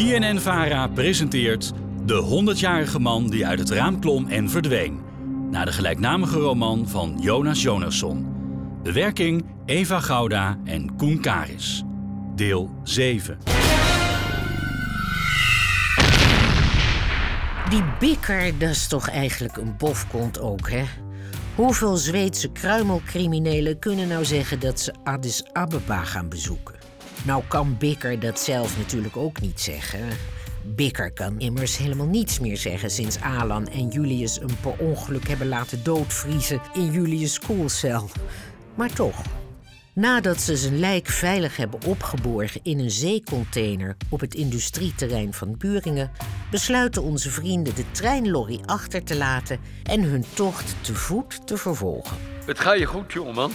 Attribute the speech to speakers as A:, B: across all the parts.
A: BNN-Vara presenteert De 100-jarige man die uit het raam klom en verdween. Naar de gelijknamige roman van Jonas Jonasson. Bewerking Eva Gouda en Koen Karis. Deel 7.
B: Die bikker, dat is toch eigenlijk een bofkont ook, hè? Hoeveel Zweedse kruimelcriminelen kunnen nou zeggen dat ze Addis Ababa gaan bezoeken? Nou kan Bikker dat zelf natuurlijk ook niet zeggen. Bikker kan immers helemaal niets meer zeggen sinds Alan en Julius hem per ongeluk hebben laten doodvriezen in Julius' koelcel. Maar toch, nadat ze zijn lijk veilig hebben opgeborgen in een zeecontainer op het industrieterrein van Buringen, besluiten onze vrienden de treinlorry achter te laten en hun tocht te voet te vervolgen.
C: Het gaat je goed, jongeman.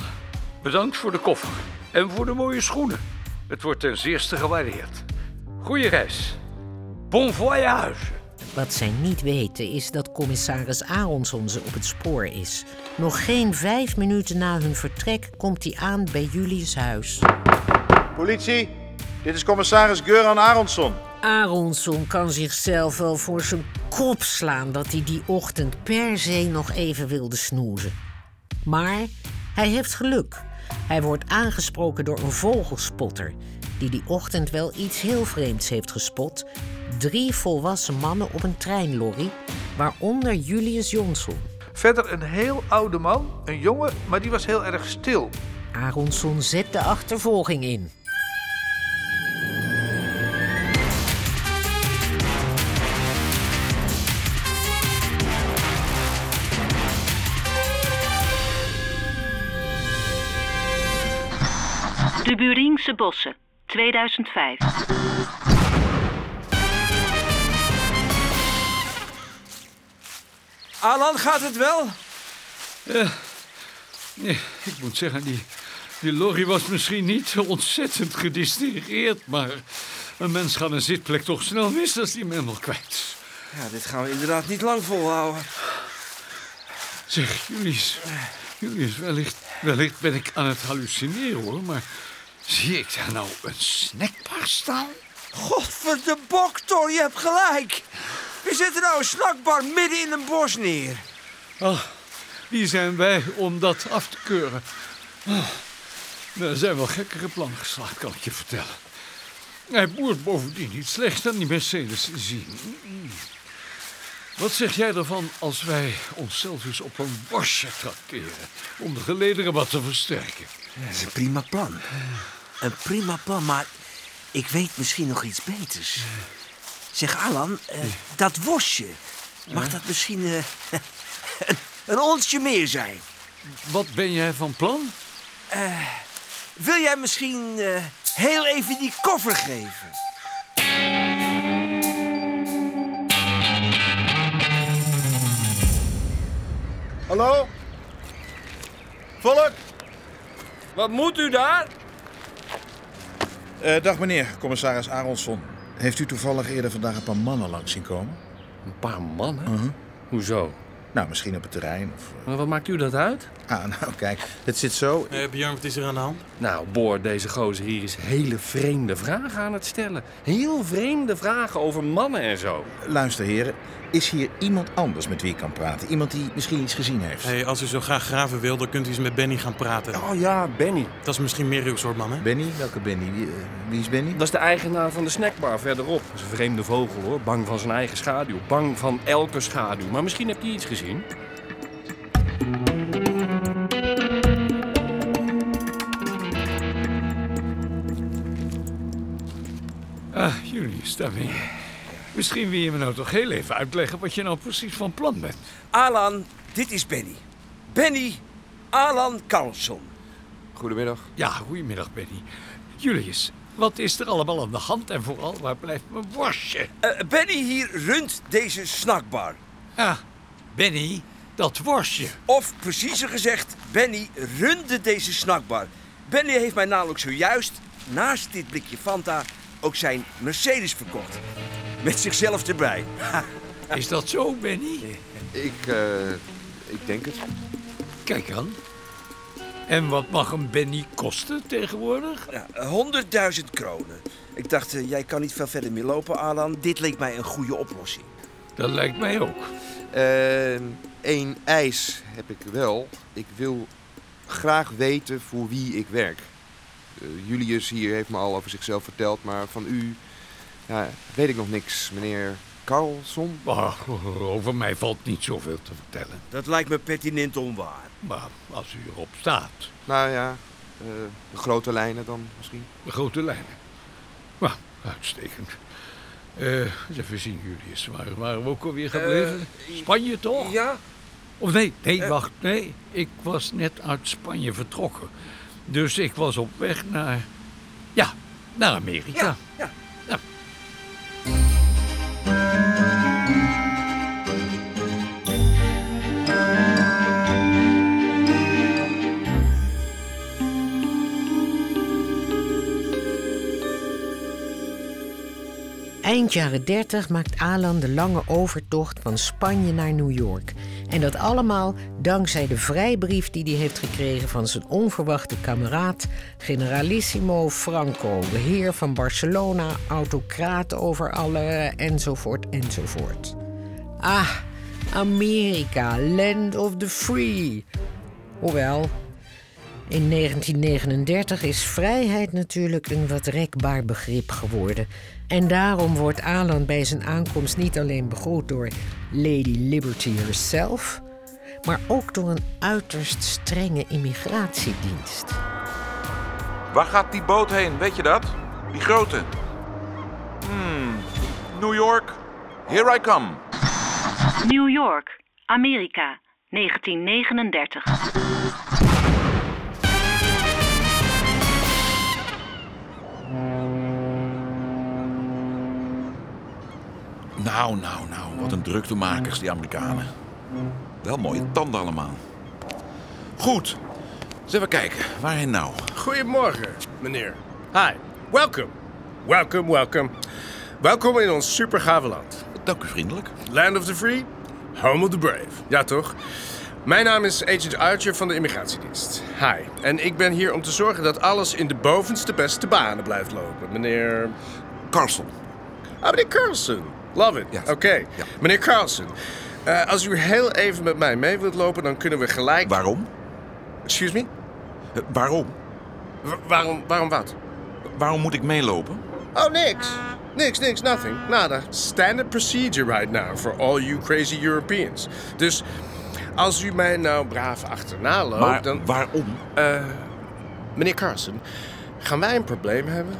C: Bedankt voor de koffer. En voor de mooie schoenen. Het wordt ten zeerste gewaardeerd. Goeie reis. Bon voyage.
B: Wat zij niet weten is dat commissaris Aronson ze op het spoor is. Nog geen vijf minuten na hun vertrek komt hij aan bij Julius' huis.
D: Politie, dit is commissaris Göran Aronsson.
B: Aronson kan zichzelf wel voor zijn kop slaan dat hij die ochtend per se nog even wilde snoezen. Maar hij heeft geluk. Hij wordt aangesproken door een vogelspotter die die ochtend wel iets heel vreemds heeft gespot. Drie volwassen mannen op een treinlorry, waaronder Julius Jonsson.
E: Verder een heel oude man, een jongen, maar die was heel erg stil.
B: Aronson zet de achtervolging in.
F: De Buringse Bossen, 2005.
G: Alan, gaat het wel?
C: Nee, ik moet zeggen, die, die lorry was misschien niet zo ontzettend gedistingeerd, maar een mens gaat een zitplek toch snel mis als die hem helemaal kwijt is.
G: Ja, dit gaan we inderdaad niet lang volhouden.
C: Zeg, Julius, Julius, wellicht, wellicht ben ik aan het hallucineren hoor, maar zie ik daar nou een snackbar staan?
G: Godverde boktor, je hebt gelijk. We zetten nou een snackbar midden in een bos neer.
C: Ah, wie zijn wij om dat af te keuren? Ah, er zijn wel gekkere plannen geslaagd, kan ik je vertellen. Hij boert bovendien niet slecht aan die Mercedes zien. Wat zeg jij ervan als wij onszelf eens op een bosje trakteren... om de gelederen wat te versterken?
G: Dat is een prima plan. Een prima plan, maar ik weet misschien nog iets beters. Zeg, Alan, eh, dat worstje, mag dat misschien eh, een, een onsje meer zijn?
C: Wat ben jij van plan?
G: Wil jij misschien eh, heel even die koffer geven?
D: Hallo? Volk?
G: Wat moet u daar?
D: Eh, dag meneer, commissaris Aronsson. Heeft u toevallig eerder vandaag een paar mannen langs zien komen?
H: Een paar mannen? Hoezo?
D: Nou, misschien op het terrein of... eh,
H: Maar wat maakt u dat uit?
D: Ah, nou kijk, het zit zo...
I: Eh, Björn, wat is er aan de hand?
H: Nou, Boor, deze gozer hier is hele vreemde vragen aan het stellen. Heel vreemde vragen over mannen en zo.
D: Luister heren, is hier iemand anders met wie ik kan praten? Iemand die misschien iets gezien heeft?
I: Hey, als u zo graag graven wil, dan kunt u eens met Benny gaan praten.
H: Oh ja, Benny.
I: Dat is misschien meer uw soort man, hè?
D: Benny? Welke Benny? Wie, eh, wie is Benny?
H: Dat is de eigenaar van de snackbar verderop. Dat is een vreemde vogel hoor. Bang van zijn eigen schaduw. Bang van elke schaduw. Maar misschien heb je iets gezien.
C: Ah, Julius, daar ben je. Misschien wil je me nou toch heel even uitleggen wat je nou precies van plan bent.
G: Alan, dit is Benny. Benny Alan Carlson.
E: Goedemiddag.
C: Ja, goedemiddag, Benny. Julius, wat is er allemaal aan de hand en vooral waar blijft mijn worstje?
G: Eh, Benny hier runt deze snackbar.
C: Ah, Benny, dat worstje.
G: Of preciezer gezegd, Benny runde deze snackbar. Benny heeft mij namelijk zojuist, naast dit blikje Fanta, ook zijn Mercedes verkocht. Met zichzelf erbij.
C: Is dat zo, Benny?
E: Ik, eh, ik denk het.
C: Kijk aan. En wat mag een Benny kosten tegenwoordig?
G: Ja, 100.000 kronen. Ik dacht, eh, jij kan niet veel verder meer lopen, Alan. Dit leek mij een goede oplossing.
C: Dat lijkt mij ook.
J: Eén eis heb ik wel. Ik wil graag weten voor wie ik werk. Eh, Julius hier heeft me al over zichzelf verteld, maar van u ja, weet ik nog niks, meneer Carlson.
C: Maar over mij valt niet zoveel te vertellen.
G: Dat lijkt me pertinent onwaar.
C: Maar als u erop staat,
J: Nou ja, eh, de grote lijnen dan misschien.
C: de grote lijnen. Nou, uitstekend. Eh, eens even zien, Julius. Waar waren we ook alweer gebleven? Spanje toch?
G: Ja?
C: Of nee, nee, wacht. Nee, ik was net uit Spanje vertrokken. Dus ik was op weg naar... Ja, naar Amerika.
G: ja.
C: Ja.
B: Eind jaren 30 maakt Alan de lange overtocht van Spanje naar New York. En dat allemaal dankzij de vrijbrief die hij heeft gekregen van zijn onverwachte kameraad, generalissimo Franco, de heer van Barcelona, autocraat over alle, enzovoort, enzovoort. Ah, Amerika, land of the free. Hoewel, in 1939 is vrijheid natuurlijk een wat rekbaar begrip geworden. En daarom wordt Alan bij zijn aankomst niet alleen begroet door Lady Liberty herself, maar ook door een uiterst strenge immigratiedienst.
K: Waar gaat die boot heen, weet je dat? Die grote. Hmm, New York. Here I come.
F: New York, Amerika, 1939.
K: Nou, nou, nou. Wat een druktemakers, die Amerikanen. Wel mooie tanden allemaal. Goed. Eens even kijken. Waarheen nou?
H: Goedemorgen, meneer. Hi. Welcome. Welcome, welcome. Welkom in ons supergave land.
K: Dank u vriendelijk.
H: Land of the free, home of the brave. Ja, toch? Mijn naam is Agent Archer van de Immigratiedienst. Hi. En ik ben hier om te zorgen dat alles in de bovenste beste banen blijft lopen. Meneer...
K: Carlson.
H: Ah, meneer Carlson. Love it. Oké. Meneer Carlson, eh, als u heel even met mij mee wilt lopen, dan kunnen we gelijk...
K: Waarom?
H: Excuse me?
K: Eh, waarom?
H: Wa- waarom, waarom wat?
K: Waarom moet ik meelopen?
H: Oh, niks. Niks, niks, nothing. Nada. Standard procedure right now for all you crazy Europeans. Dus als u mij nou braaf achterna loopt,
K: Maar
H: dan...
K: waarom?
H: Eh, meneer Carson, gaan wij een probleem hebben?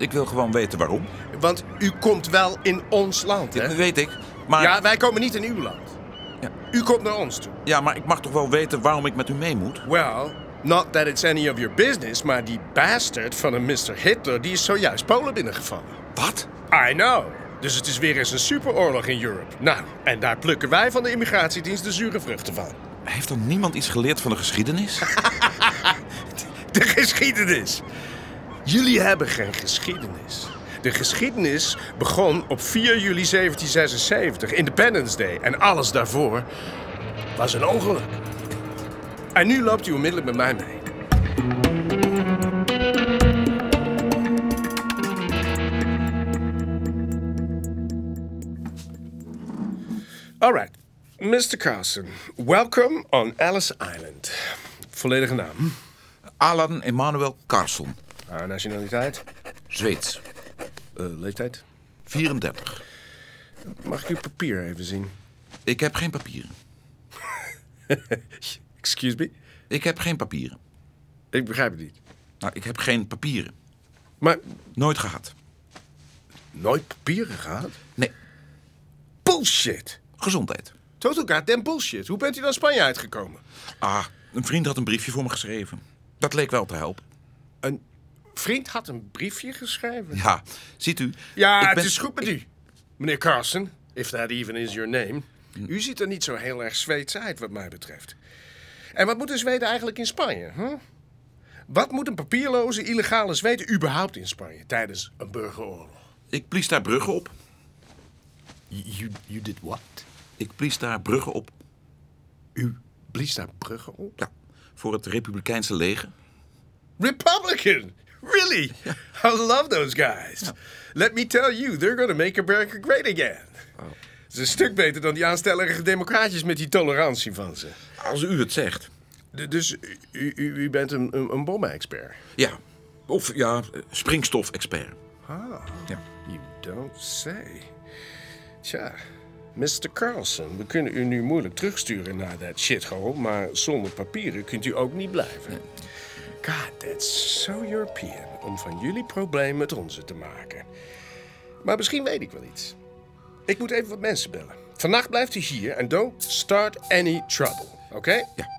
K: Ik wil gewoon weten waarom.
H: Want u komt wel in ons land, hè?
K: Dat weet ik. Maar,
H: Ja, wij komen niet in uw land.
K: Ja.
H: U komt naar ons toe.
K: ja, maar ik mag toch wel weten waarom ik met u mee moet?
H: Well, not that it's any of your business, maar die bastard van een Mr. Hitler... die is zojuist Polen binnengevallen.
K: Wat?
H: I know. Dus het is weer eens een superoorlog in Europe. Nou, en daar plukken wij van de immigratiedienst de zure vruchten van.
K: Heeft dan niemand iets geleerd van de geschiedenis?
H: De geschiedenis. Jullie hebben geen geschiedenis. De geschiedenis begon op 4 juli 1776, Independence Day. En alles daarvoor was een ongeluk. En nu loopt u onmiddellijk met mij mee. All right. Mr. Carlson, welcome on Ellis Island. Volledige naam.
K: Alan Emanuel Carlson.
H: Ah, nationaliteit.
K: Zweeds.
H: Eh, leeftijd.
K: 34.
H: Mag ik uw papier even zien?
K: Ik heb geen papieren.
H: Excuse me?
K: Ik heb geen papieren.
H: Ik begrijp het niet.
K: Nou, ik heb geen papieren.
H: Maar
K: Nooit gehad.
H: nooit papieren gehad?
K: Nee.
H: Bullshit.
K: Gezondheid.
H: Total goddamn bullshit. Hoe bent u dan Spanje uitgekomen?
K: Ah, een vriend had een briefje voor me geschreven. Dat leek wel te helpen.
H: Een vriend had een briefje geschreven?
K: Ja, ziet u.
H: Ja,
K: ik
H: het
K: ben-
H: is goed met u. Meneer Carson, if that even is your name. U ziet er niet zo heel erg Zweeds uit, wat mij betreft. En wat moet een Zweden eigenlijk in Spanje? Huh? Wat moet een papierloze, illegale Zweden überhaupt in Spanje tijdens een burgeroorlog?
K: Ik blies daar bruggen op.
H: You, you did what?
K: Ik blies daar bruggen op.
H: U blies daar bruggen op?
K: Ja, voor het Republikeinse leger.
H: Republican! Really? I love those guys. Let me tell you, they're gonna make America great again. Het is een stuk beter dan die aanstellerige democraatjes met die tolerantie van ze.
K: Als u het zegt.
H: D- dus u, u, u bent een, een, een bommenexpert?
K: Ja. Of ja, springstof-expert.
H: Ah,
K: Ja.
H: you don't say. Tja, Mr. Carlson, we kunnen u nu moeilijk terugsturen naar dat shithole, maar zonder papieren kunt u ook niet blijven. God, that's so European om van jullie probleem met onze te maken. Maar misschien weet ik wel iets. Ik moet even wat mensen bellen. Vannacht blijft u hier en don't start any trouble, oké?
K: Ja.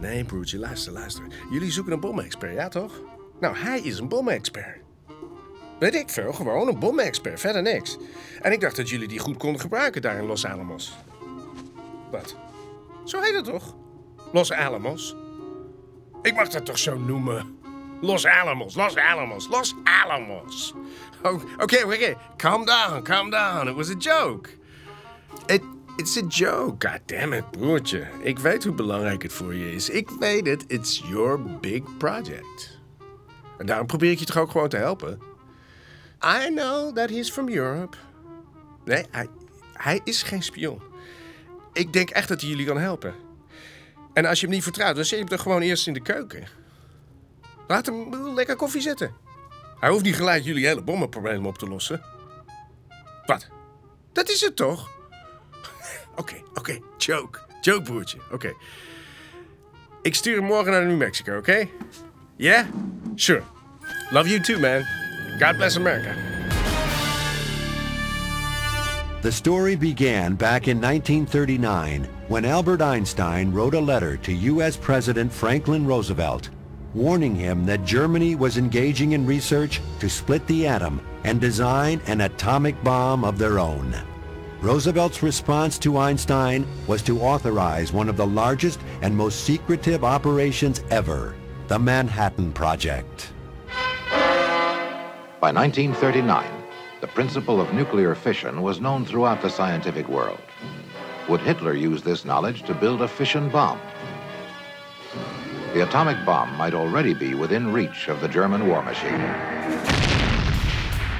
H: Nee, broertje, luister, luister. Jullie zoeken een bommenexpert, ja toch? Nou, hij is een bommenexpert. Weet ik veel, gewoon een bommenexpert, verder niks. En ik dacht dat jullie die goed konden gebruiken daar in Los Alamos. Zo heet het toch? Los Alamos? Ik mag dat toch zo noemen? Los Alamos, Los Alamos, Los Alamos. Oké, oké, calm down, calm down. It was a joke. It, it's a joke. God damn it, broertje. Ik weet hoe belangrijk het voor je is. Ik weet het. It's your big project. En daarom probeer ik je toch ook gewoon te helpen. I know that he's from Europe. Nee, hij, hij is geen spion. Ik denk echt dat hij jullie kan helpen. En als je hem niet vertrouwt, dan zet je hem toch gewoon eerst in de keuken. Laat hem lekker koffie zetten. Hij hoeft niet gelijk jullie hele bommenprobleem op te lossen. Wat? Dat is het toch? Oké, oké. Joke. Joke, broertje. Oké. Ik stuur hem morgen naar New Mexico, oké? Yeah? Sure. Love you too, man. God bless America.
L: The story began back in 1939 when Albert Einstein wrote a letter to U.S. President Franklin Roosevelt warning him that Germany was engaging in research to split the atom and design an atomic bomb of their own. Roosevelt's response to Einstein was to authorize one of the largest and most secretive operations ever, the Manhattan Project.
M: By 1939, the principle of nuclear fission was known throughout the scientific world. Would Hitler use this knowledge to build a fission bomb? The atomic bomb might already be within reach of the German war machine.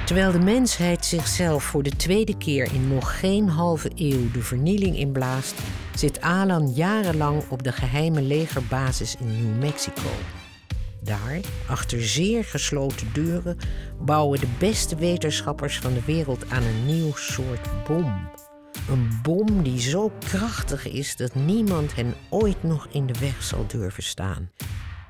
B: Terwijl de mensheid zichzelf voor de tweede keer in nog geen halve eeuw de vernieling inblaast, zit Alan jarenlang op de geheime legerbasis in New Mexico. Daar, achter zeer gesloten deuren, bouwen de beste wetenschappers van de wereld aan een nieuw soort bom. Een bom die zo krachtig is dat niemand hen ooit nog in de weg zal durven staan.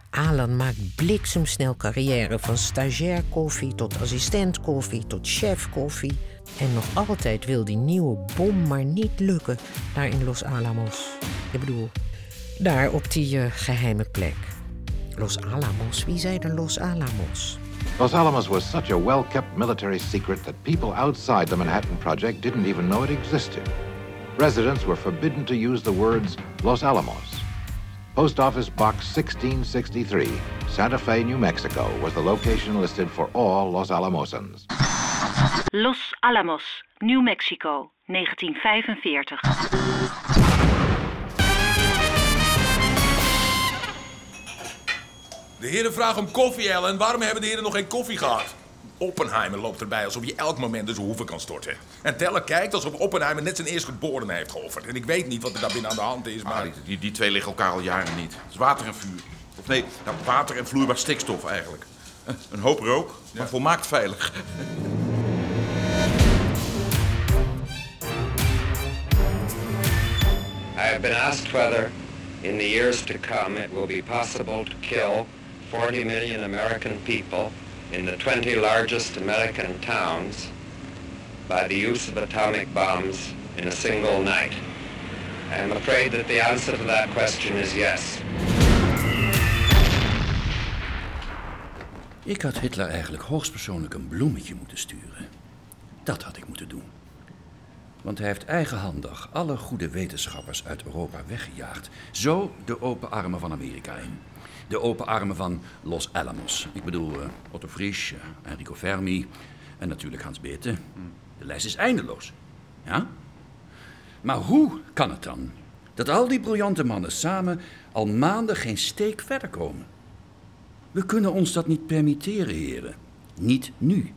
B: Alan maakt bliksemsnel carrière van stagiair koffie tot assistent koffie tot chef koffie. En nog altijd wil die nieuwe bom maar niet lukken daar in Los Alamos. Ik bedoel, daar op die eh, geheime plek. Los Alamos, wie zei Los Alamos?
M: Los Alamos was such a well-kept military secret that people outside the Manhattan Project didn't even know it existed. Residents were forbidden to use the words Los Alamos. Post Office Box 1663, Santa Fe, New Mexico, was the location listed for all Los Alamosans.
F: Los Alamos, New Mexico, 1945.
N: De heren vragen om koffie, Ellen. Waarom hebben de heren nog geen koffie gehad? Oppenheimer loopt erbij alsof je elk moment dus hoeven kan storten. En Teller kijkt alsof Oppenheimer net zijn eerstgeborene heeft geofferd. En ik weet niet wat er daar binnen aan de hand is, maar...
K: Ah, die, die, die twee liggen elkaar al jaren niet. Het is water en vuur. Of nee, nou, water en vloeibaar stikstof eigenlijk. Eh, Een hoop rook, maar volmaakt veilig.
O: I have been asked whether, in the years to come, it will be possible to kill 40 million American people in the 20 largest American towns by the use of atomic bombs in a single night. I am afraid that the answer to that question is yes.
P: Ik had Hitler eigenlijk hoogstpersoonlijk een bloemetje moeten sturen. Dat had ik moeten doen. Want hij heeft eigenhandig alle goede wetenschappers uit Europa weggejaagd. Zo de open armen van Amerika in. De open armen van Los Alamos. Ik bedoel eh, Otto Frisch, eh, Enrico Fermi en natuurlijk Hans Bethe. De lijst is eindeloos. Ja? Maar hoe kan het dan Dat al die briljante mannen samen al maanden geen steek verder komen. We kunnen ons dat niet permitteren, heren. Niet nu.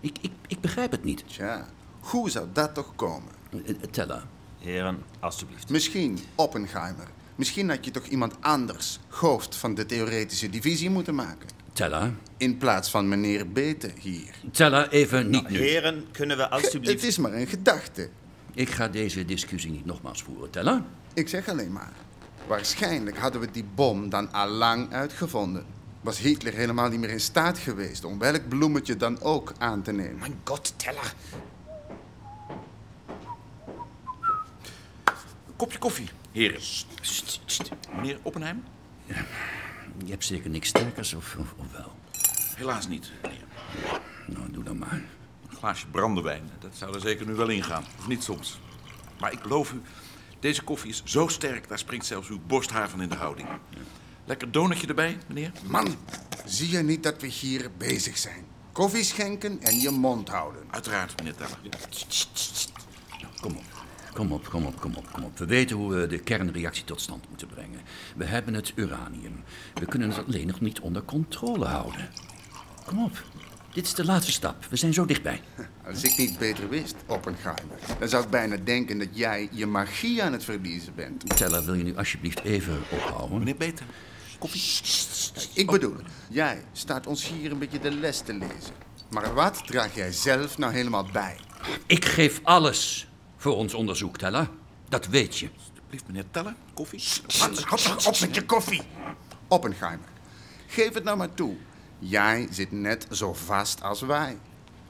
P: Ik, ik, ik begrijp het niet.
Q: Tja, hoe zou dat toch komen?
P: Tella.
R: Heren, alstublieft.
Q: Misschien Oppenheimer. Misschien had je toch iemand anders hoofd van de theoretische divisie moeten maken.
P: Tella.
Q: In plaats van meneer Bete hier.
P: Tella, even niet nu.
R: Heren, kunnen we alstublieft...
Q: Het is maar een gedachte.
P: Ik ga deze discussie niet nogmaals voeren, Tella.
Q: Ik zeg alleen maar. Waarschijnlijk hadden we die bom dan al lang uitgevonden. Was Hitler helemaal niet meer in staat geweest om welk bloemetje dan ook aan te nemen.
R: Mijn god, Teller.
K: Kopje koffie, heren. Meneer Oppenheim?
P: Je hebt zeker niks sterkers, of, of, of wel?
K: Helaas niet, meneer.
P: Nou, doe dan maar.
K: Een glaasje brandewijn, dat zou er zeker nu wel ingaan. Of niet soms. Maar ik beloof u, deze koffie is zo sterk, daar springt zelfs uw borsthaar van in de houding. Lekker donutje erbij, meneer?
Q: Man, zie je niet dat we hier bezig zijn? Koffie schenken en je mond houden.
K: Uiteraard, meneer Teller.
P: Kom op. Kom op, kom op, kom op, kom op. We weten hoe we de kernreactie tot stand moeten brengen. We hebben het uranium. We kunnen het alleen nog niet onder controle houden. Kom op. Dit is de laatste stap. We zijn zo dichtbij.
Q: Als ik niet beter wist, Oppenheimer, dan zou ik bijna denken dat jij je magie aan het verliezen bent.
P: Teller, wil je nu alsjeblieft even ophouden?
K: Meneer Beter, koffie.
Q: Ik bedoel, jij staat ons hier een beetje de les te lezen. Maar wat draag jij zelf nou helemaal bij?
P: Ik geef alles voor ons onderzoek, Teller. Dat weet je.
K: Alsjeblieft, meneer Teller, koffie.
Q: Toch op met je koffie. Oppenheimer, geef het nou maar toe. Jij zit net zo vast als wij.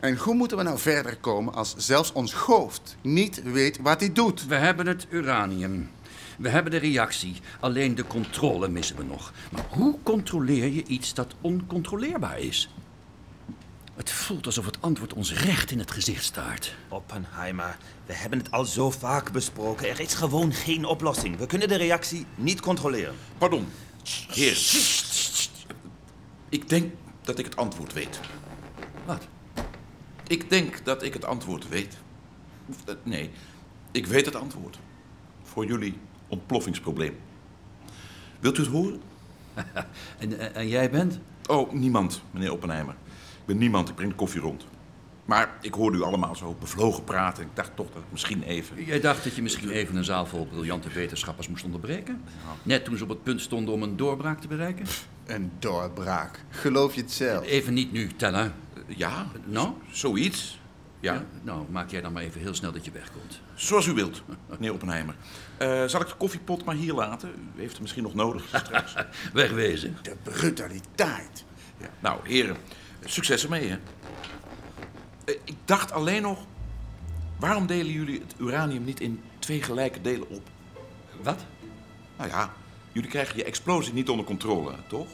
Q: En hoe moeten we nou verder komen als zelfs ons hoofd niet weet wat hij doet?
P: We hebben het uranium. We hebben de reactie. Alleen de controle missen we nog. Maar hoe controleer je iets dat oncontroleerbaar is? Het voelt alsof het antwoord ons recht in het gezicht staart.
R: Oppenheimer, we hebben het al zo vaak besproken. Er is gewoon geen oplossing. We kunnen de reactie niet controleren.
K: Pardon. Heer. Ik denk dat ik het antwoord weet.
P: Wat?
K: Ik denk dat ik het antwoord weet. Eh, Nee, ik weet het antwoord. Voor jullie ontploffingsprobleem. Wilt u het horen?
P: en, en, en jij bent?
K: Oh, niemand, meneer Oppenheimer. Ik ben niemand, ik breng de koffie rond. Maar ik hoorde u allemaal zo bevlogen praten. Ik dacht toch dat ik misschien even...
P: Jij dacht dat je misschien even een zaal vol briljante wetenschappers moest onderbreken? Net toen ze op het punt stonden om een doorbraak te bereiken?
Q: Een doorbraak. Geloof je het zelf?
P: Even niet nu, Teller.
K: Ja,
P: Nou?
K: zoiets. Ja.
P: Nou, maak jij dan maar even heel snel dat je wegkomt.
K: Zoals u wilt, meneer Oppenheimer. Eh, zal ik de koffiepot maar hier laten? U heeft hem misschien nog nodig straks.
P: Wegwezen.
Q: De brutaliteit.
K: Ja. Nou, heren, succes ermee, hè. Eh, ik dacht alleen nog... Waarom delen jullie het uranium niet in twee gelijke delen op?
P: Wat?
K: Nou ja, jullie krijgen je explosie niet onder controle, toch?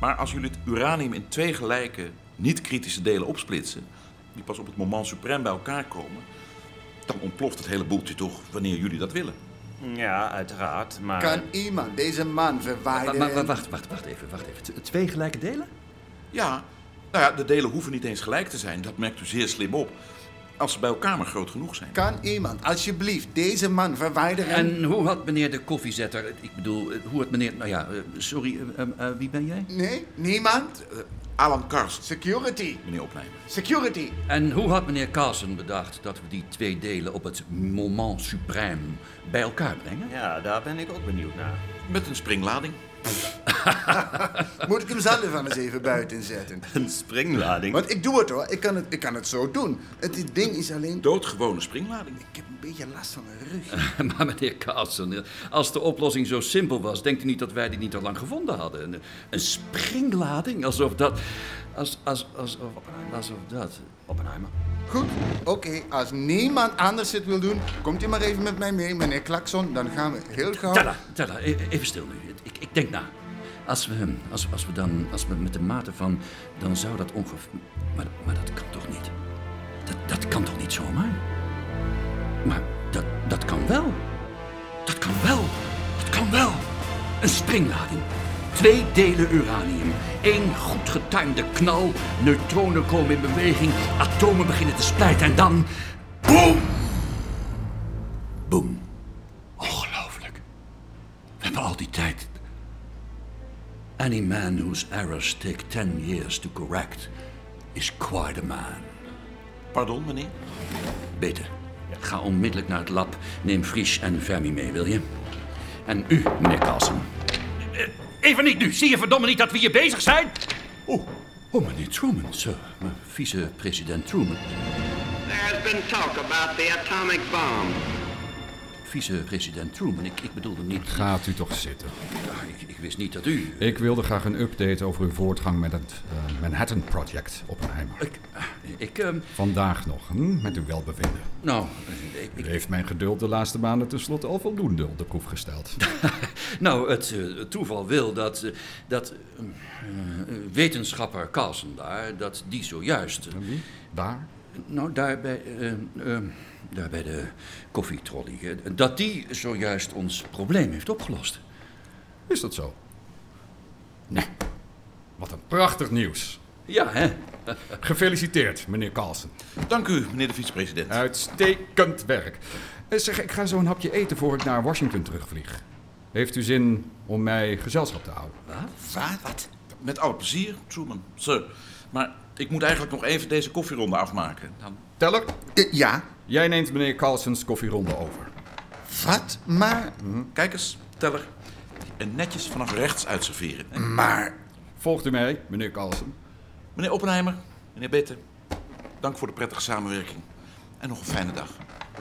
K: Maar als jullie het uranium in twee gelijke, niet-kritische delen opsplitsen... die pas op het moment suprem bij elkaar komen... dan ontploft het hele boeltje toch wanneer jullie dat willen.
R: Ja, uiteraard, maar...
Q: Kan iemand deze man verwijderen?
P: Wacht, wacht, wacht even, wacht even. Twee gelijke delen?
K: Ja, nou ja, de delen hoeven niet eens gelijk te zijn. Dat merkt u zeer slim op. Als ze bij elkaar maar groot genoeg zijn.
Q: Kan iemand alsjeblieft deze man verwijderen?
P: En hoe had meneer de koffiezetter... Ik bedoel, hoe had meneer... Nou ja, eh, sorry, eh, eh, wie ben jij?
Q: Nee, niemand?
K: Alan Karst,
Q: Security.
K: meneer Opnijmer.
Q: Security.
P: En hoe had meneer Carlsen bedacht dat we die twee delen op het moment suprême bij elkaar brengen?
R: Ja, daar ben ik ook benieuwd naar.
K: Met een springlading.
Q: Moet ik hem zelf van eens even buiten zetten?
R: Een springlading?
Q: Want ik doe het hoor, ik kan het, ik kan het zo doen. Het ding is alleen...
K: Doodgewone springlading.
Q: Ik heb een beetje last van mijn rug.
P: maar meneer Carlsen, als de oplossing zo simpel was... denkt u niet dat wij die niet al lang gevonden hadden? Een, een springlading, alsof dat... Als, als, alsof, alsof dat...
R: Oppenheimer.
Q: Goed, oké. Als niemand anders het wil doen, komt u maar even met mij mee, meneer Klakson. Dan gaan we heel gauw...
P: Tella, Tella, e- even stil nu. Denk na. Als we, als, als we dan, als we met de mate van, dan zou dat ongeveer... Maar, maar dat kan toch niet? Dat, dat kan toch niet zomaar? Maar dat, dat kan wel. Dat kan wel. Dat kan wel. Een springlading. Twee delen uranium. Eén goed getimede knal. Neutronen komen in beweging. Atomen beginnen te splijten en dan... Boom! Boom. Ongelooflijk. al die tijd. Any man whose errors take ten years to correct is quite a man.
K: Pardon, meneer?
P: Beter. Ga onmiddellijk naar het lab. Neem Fries en Fermi mee, wil je? En u, meneer Carlsen. Eh, Even niet nu. Zie je verdomme niet dat we hier bezig zijn? Oh, oh meneer Truman, sir. Vice-president Truman.
O: There's been talk about the atomic bomb.
P: Vice-president Truman, ik, ik bedoelde niet...
S: Gaat u toch zitten.
P: Ja, ik, ik wist niet dat u...
S: Ik wilde graag een update over uw voortgang met het eh, Manhattan Project, Oppenheimer.
P: Ik... ik ehm,
S: Vandaag nog, hm, met uw welbevinden.
P: Nou, ik...
S: U heeft mijn geduld de laatste maanden tenslotte al voldoende op de proef gesteld.
P: Nou, het eh, toeval wil dat, eh, dat eh, eh, wetenschapper Carlsen daar, dat die zojuist...
S: Wie? Daar?
P: Nou, daar bij, eh, eh, daar bij de koffietrolley. eh, dat die zojuist ons probleem heeft opgelost.
S: Is dat zo? Nee. Wat een prachtig nieuws.
P: Ja, hè?
S: Gefeliciteerd, meneer Carlsen.
K: Dank u, meneer de vicepresident.
S: Uitstekend werk. Eh, Zeg, ik ga zo een hapje eten voor ik naar Washington terugvlieg. Heeft u zin om mij gezelschap te houden?
K: Wat? Wat? Met alle plezier, Truman. Sir. Maar ik moet eigenlijk nog even deze koffieronde afmaken. Dan...
S: Teller?
Q: ja?
S: Jij neemt meneer Carlsens koffieronde over.
Q: Wat? Maar...
K: Kijk eens, Teller. En netjes vanaf rechts uitserveren.
Q: Maar...
S: Volgt u mij, meneer Carlsen?
K: Meneer Oppenheimer, meneer Bette. Dank voor de prettige samenwerking. En nog een fijne dag.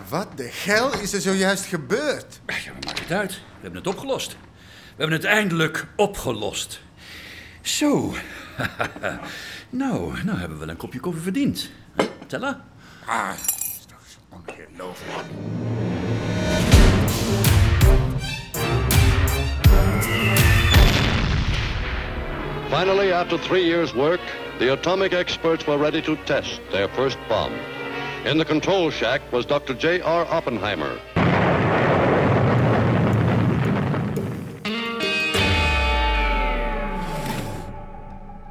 Q: Wat de hel is er zojuist gebeurd?
P: Ja, maar maakt het uit. We hebben het opgelost. We hebben het eindelijk opgelost. Zo. nou, nou hebben we wel een kopje koffie verdiend. Hè, Tella?
Q: Ah, toch zo ongelooflijk.
T: Finally, after three years' work, the atomic experts were ready to test their first bomb. In the control shack was Dr. J.R. Oppenheimer.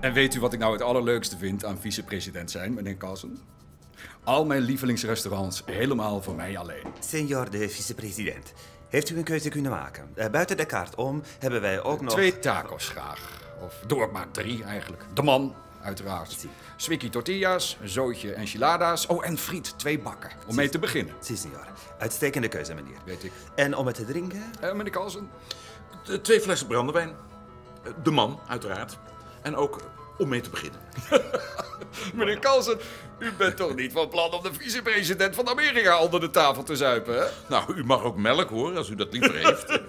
S: En weet u wat ik nou het allerleukste vind aan vicepresident zijn, meneer Carlsen? Al mijn lievelingsrestaurants helemaal voor mij alleen.
R: Senor de vicepresident, heeft u een keuze kunnen maken? Eh, buiten de kaart om hebben wij ook nog...
S: Twee tacos graag. Of doe ik maar drie eigenlijk. De man, uiteraard. Swikkie tortillas, een zootje enchiladas. Oh, en friet, twee bakken. Om mee te beginnen.
R: Si, senor. Uitstekende keuze, meneer.
S: Weet ik.
R: En om het te drinken?
S: Eh, meneer Carlsen?
K: Twee flessen brandewijn. De man, uiteraard. En ook om mee te beginnen.
S: Meneer Carlsen, u bent toch niet van plan om de vicepresident van Amerika onder de tafel te zuipen, hè?
K: Nou, u mag ook melk hoor, als u dat liever heeft.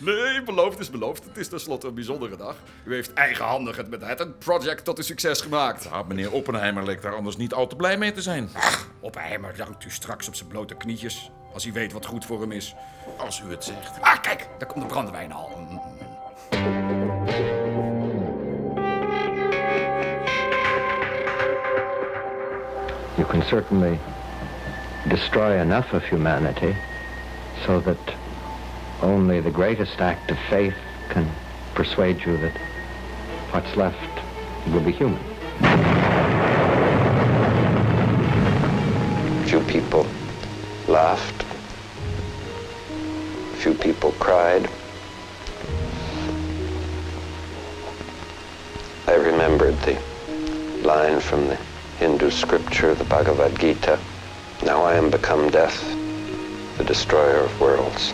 S: Nee, beloofd is beloofd. Het is tenslotte een bijzondere dag. U heeft eigenhandig het Manhattan Project tot een succes gemaakt.
K: Ja, meneer Oppenheimer leek daar anders niet al te blij mee te zijn.
S: Oppenheimer dankt u straks op zijn blote knietjes. Als hij weet wat goed voor hem is.
K: Als u het zegt.
S: Ah, kijk, daar komt de brandewijn al.
U: You can certainly destroy enough of humanity so that only the greatest act of faith can persuade you that what's left will be human.
O: Few people laughed. Few people cried. I remembered the line from the Hindu scripture, the Bhagavad Gita. Now I am become death, the destroyer of worlds.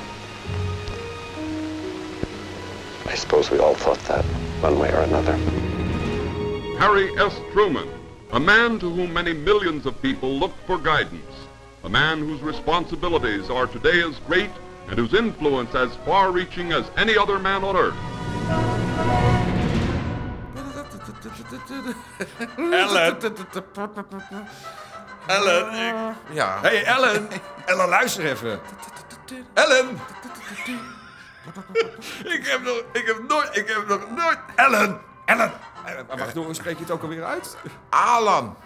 O: I suppose we all thought that one way or another.
V: Harry S. Truman, a man to whom many millions of people look for guidance, a man whose responsibilities are today as great and whose influence as far reaching as any other man on earth.
S: Ellen. Ellen. ik-
K: Ja.
S: Hey, Ellen. Ellen, luister even. Ellen. ik heb nog, ik heb nooit, ik heb nog nooit... Ellen. Ellen. Wacht, hoe spreek je het ook alweer uit?
K: Alan.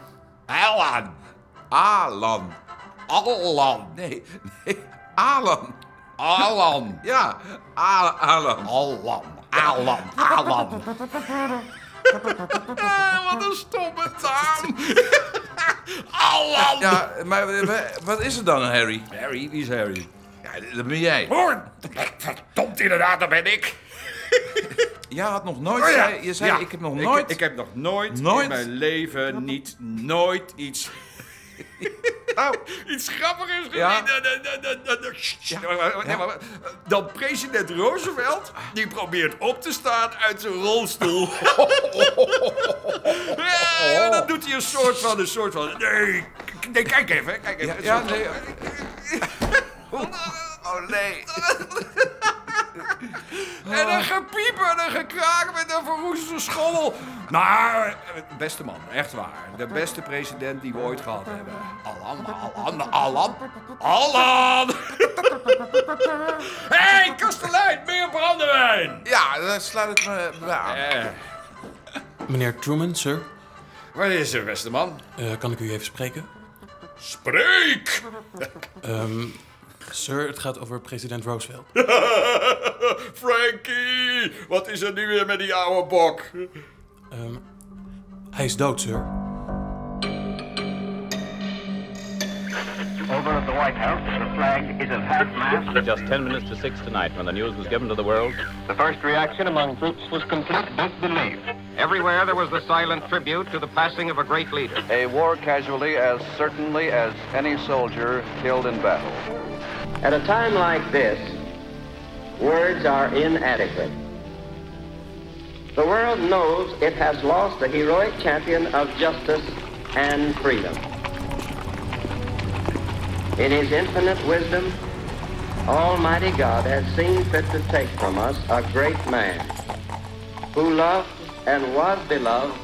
S: Alan.
K: Alan.
S: Alan.
K: Nee, nee. Alan.
S: Alan.
K: Ja, Alan.
S: Alan. Alan. Alan. Wat een stomme naam. Alan.
K: Ja, maar wa- wat is er dan, Harry?
S: Harry, wie is Harry?
K: Ja, dat ben jij.
S: Hoor, verdomd inderdaad, dat ben ik.
K: Jij had nog nooit...
S: Oh ja,
K: zei- je zei,
S: ja.
K: ik heb nog
S: Ik-
K: nooit...
S: Ik, heb nog nooit,
K: Nooit?
S: in mijn leven niet nooit iets... iets grappigers.
K: Ja.
S: Dan- president Roosevelt, die probeert op te staan uit zijn rolstoel. Ja, dan doet hij een soort van, een soort van... Nee, nee kijk even, kijk even.
K: Ja, nee. Oh, nee.
S: En een gepieper en een gekraak met een verroeste schommel. Maar, beste man, echt waar. De beste president die we ooit gehad hebben. Allan, Allan, Allan, Allan. Hé, hey, kastelein, meer brandewijn.
K: Ja, dan sluit het me me aan.
S: Eh,
W: Meneer Truman, sir.
S: wat is er, beste man?
W: Eh, kan ik u even spreken?
S: Spreek!
W: Ehm, sir, het gaat over president Roosevelt.
S: Frankie, wat is er nu weer met die oude bok?
W: Ehm, hij is dood, sir.
O: Over at the White House, the flag is at half-mast.
X: Just 10 minutes to 6 tonight when the news was given to the world.
O: The first reaction among troops was complete disbelief. Everywhere there was the silent tribute to the passing of a great leader.
Y: A war casualty as certainly as any soldier killed in battle.
O: At a time like this, words are inadequate. The world knows it has lost a heroic champion of justice and freedom. In his infinite wisdom, Almighty God has seen fit to take from us a great man who loved and was beloved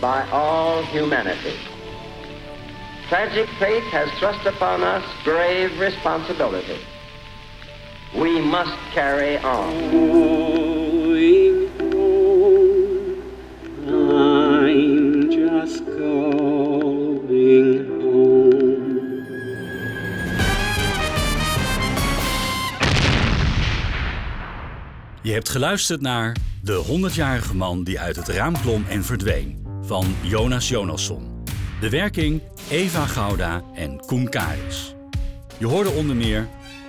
O: by all humanity. Tragic fate has thrust upon us grave responsibility. We must carry on.
Z: I'm just going home.
P: Je hebt geluisterd naar De 100-jarige man die uit het raam klom en verdween van Jonas Jonasson. De werking Eva Gouda en Koen Karis. Je hoorde onder meer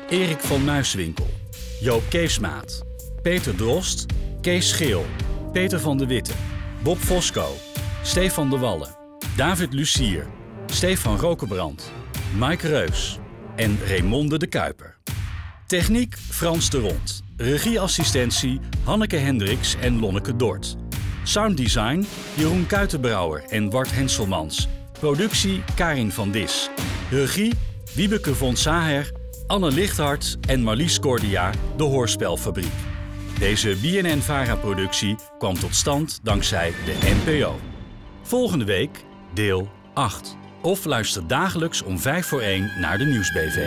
P: Erik van Muiswinkel, Joop Keesmaat, Peter Drost, Kees Scheel, Peter van de Witte, Bob Fosco, Stefan de Wallen, David Lucier, Stefan Rokenbrand, Mike Reus en Raymonde de Kuiper. Techniek Frans de Rond. Regieassistentie Hanneke Hendricks en Lonneke Dort. Sounddesign Jeroen Kuitenbrouwer en Bart Henselmans. Productie Karin van Dis. Regie Wiebeke von Saher, Anne Lichthart en Marlies Cordia, de Hoorspelfabriek. Deze BNN-VARA-productie kwam tot stand dankzij de NPO. Volgende week deel 8. Of luister dagelijks om 5 voor 1 naar de Nieuwsbv.